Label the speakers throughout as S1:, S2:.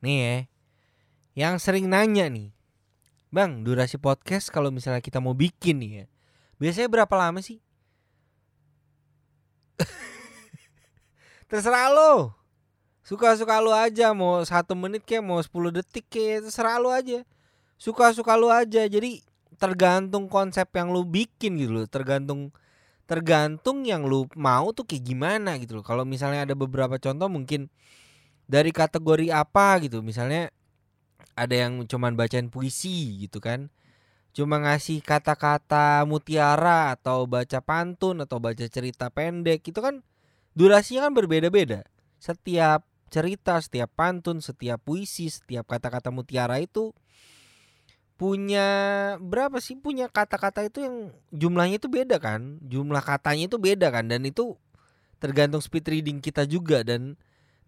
S1: nih ya, yang sering nanya nih, bang durasi podcast kalau misalnya kita mau bikin nih ya, biasanya berapa lama sih? Terserah lo, suka-suka lo aja, mau satu menit kayak mau 10 detik kayak terserah lo aja, suka-suka lo aja. Jadi tergantung konsep yang lu bikin gitu loh, tergantung tergantung yang lu mau tuh kayak gimana gitu loh. Kalau misalnya ada beberapa contoh mungkin dari kategori apa gitu, misalnya ada yang cuman bacain puisi gitu kan. Cuma ngasih kata-kata mutiara atau baca pantun atau baca cerita pendek itu kan durasinya kan berbeda-beda. Setiap cerita, setiap pantun, setiap puisi, setiap kata-kata mutiara itu punya berapa sih punya kata-kata itu yang jumlahnya itu beda kan jumlah katanya itu beda kan dan itu tergantung speed reading kita juga dan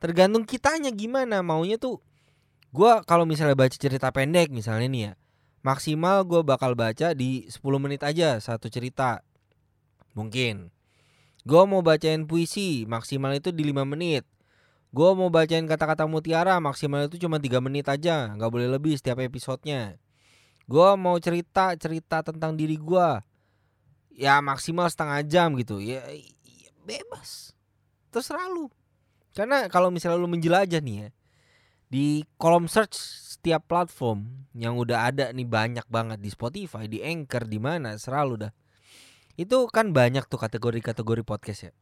S1: tergantung kitanya gimana. Maunya tuh gua kalau misalnya baca cerita pendek misalnya nih ya maksimal gue bakal baca di 10 menit aja satu cerita. Mungkin. Gue mau bacain puisi maksimal itu di 5 menit. Gue mau bacain kata-kata mutiara maksimal itu cuma tiga menit aja nggak boleh lebih setiap episodenya. Gue mau cerita cerita tentang diri gue ya maksimal setengah jam gitu. Ya, ya bebas. Terserah lu karena kalau misalnya lu menjelajah nih ya di kolom search setiap platform yang udah ada nih banyak banget di Spotify di Anchor di mana selalu dah. Itu kan banyak tuh kategori-kategori podcast ya.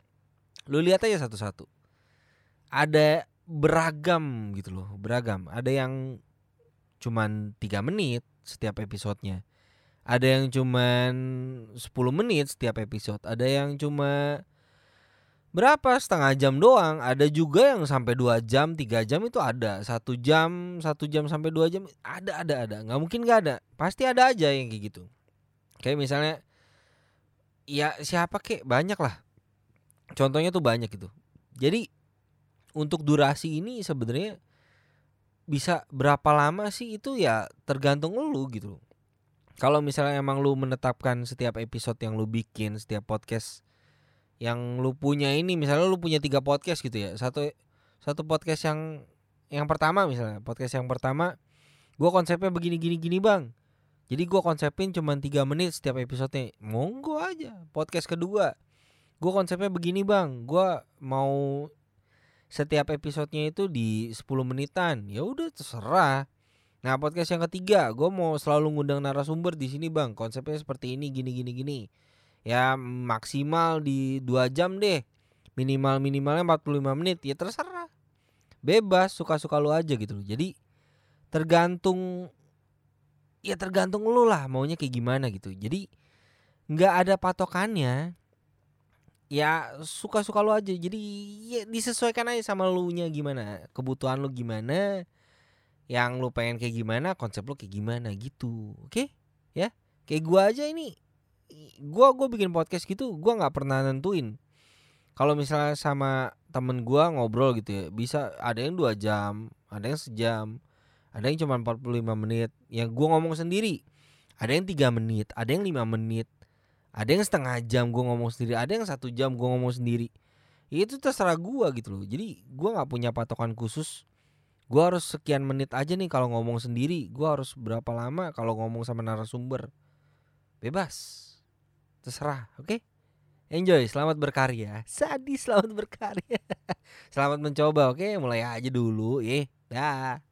S1: Lu lihat aja satu-satu. Ada beragam gitu loh beragam. Ada yang cuman tiga menit setiap episodenya. Ada yang cuman 10 menit setiap episode. Ada yang cuma berapa? Setengah jam doang. Ada juga yang sampai dua jam tiga jam itu ada. Satu jam satu jam sampai dua jam ada ada ada. Nggak mungkin nggak ada. Pasti ada aja yang kayak gitu. Kayak misalnya ya siapa kek? Banyak lah. Contohnya tuh banyak gitu. Jadi untuk durasi ini sebenarnya bisa berapa lama sih? Itu ya tergantung lu gitu kalau misalnya emang lu menetapkan setiap episode yang lu bikin setiap podcast yang lu punya ini misalnya lu punya tiga podcast gitu ya satu satu podcast yang yang pertama misalnya podcast yang pertama gue konsepnya begini gini gini bang. Jadi gue konsepin cuma tiga menit setiap episodenya. Monggo aja podcast kedua. Gue konsepnya begini bang. Gue mau setiap episodenya itu di 10 menitan. Ya udah terserah. Nah podcast yang ketiga gue mau selalu ngundang narasumber di sini bang. Konsepnya seperti ini gini gini gini ya maksimal di dua jam deh. Minimal minimalnya 45 menit. Ya terserah. Bebas suka-suka lu aja gitu loh. Jadi tergantung ya tergantung lu lah maunya kayak gimana gitu. Jadi nggak ada patokannya ya suka-suka lu aja. Jadi ya disesuaikan aja sama lu nya gimana kebutuhan lu gimana yang lu pengen kayak gimana konsep lu kayak gimana gitu. Oke? Ya? Kayak gua aja ini gua gua bikin podcast gitu gua nggak pernah nentuin. Kalau misalnya sama temen gua ngobrol gitu ya bisa ada yang dua jam ada yang sejam ada yang cuma 45 menit. Yang gua ngomong sendiri. Ada yang tiga menit ada yang lima menit ada yang setengah jam gua ngomong sendiri ada yang satu jam gua ngomong sendiri. Itu terserah gua gitu loh. Jadi gua nggak punya patokan khusus. Gua harus sekian menit aja nih kalau ngomong sendiri. Gua harus berapa lama kalau ngomong sama narasumber? Bebas terserah oke okay? enjoy selamat berkarya sadis selamat berkarya selamat mencoba oke okay? mulai aja dulu ya dah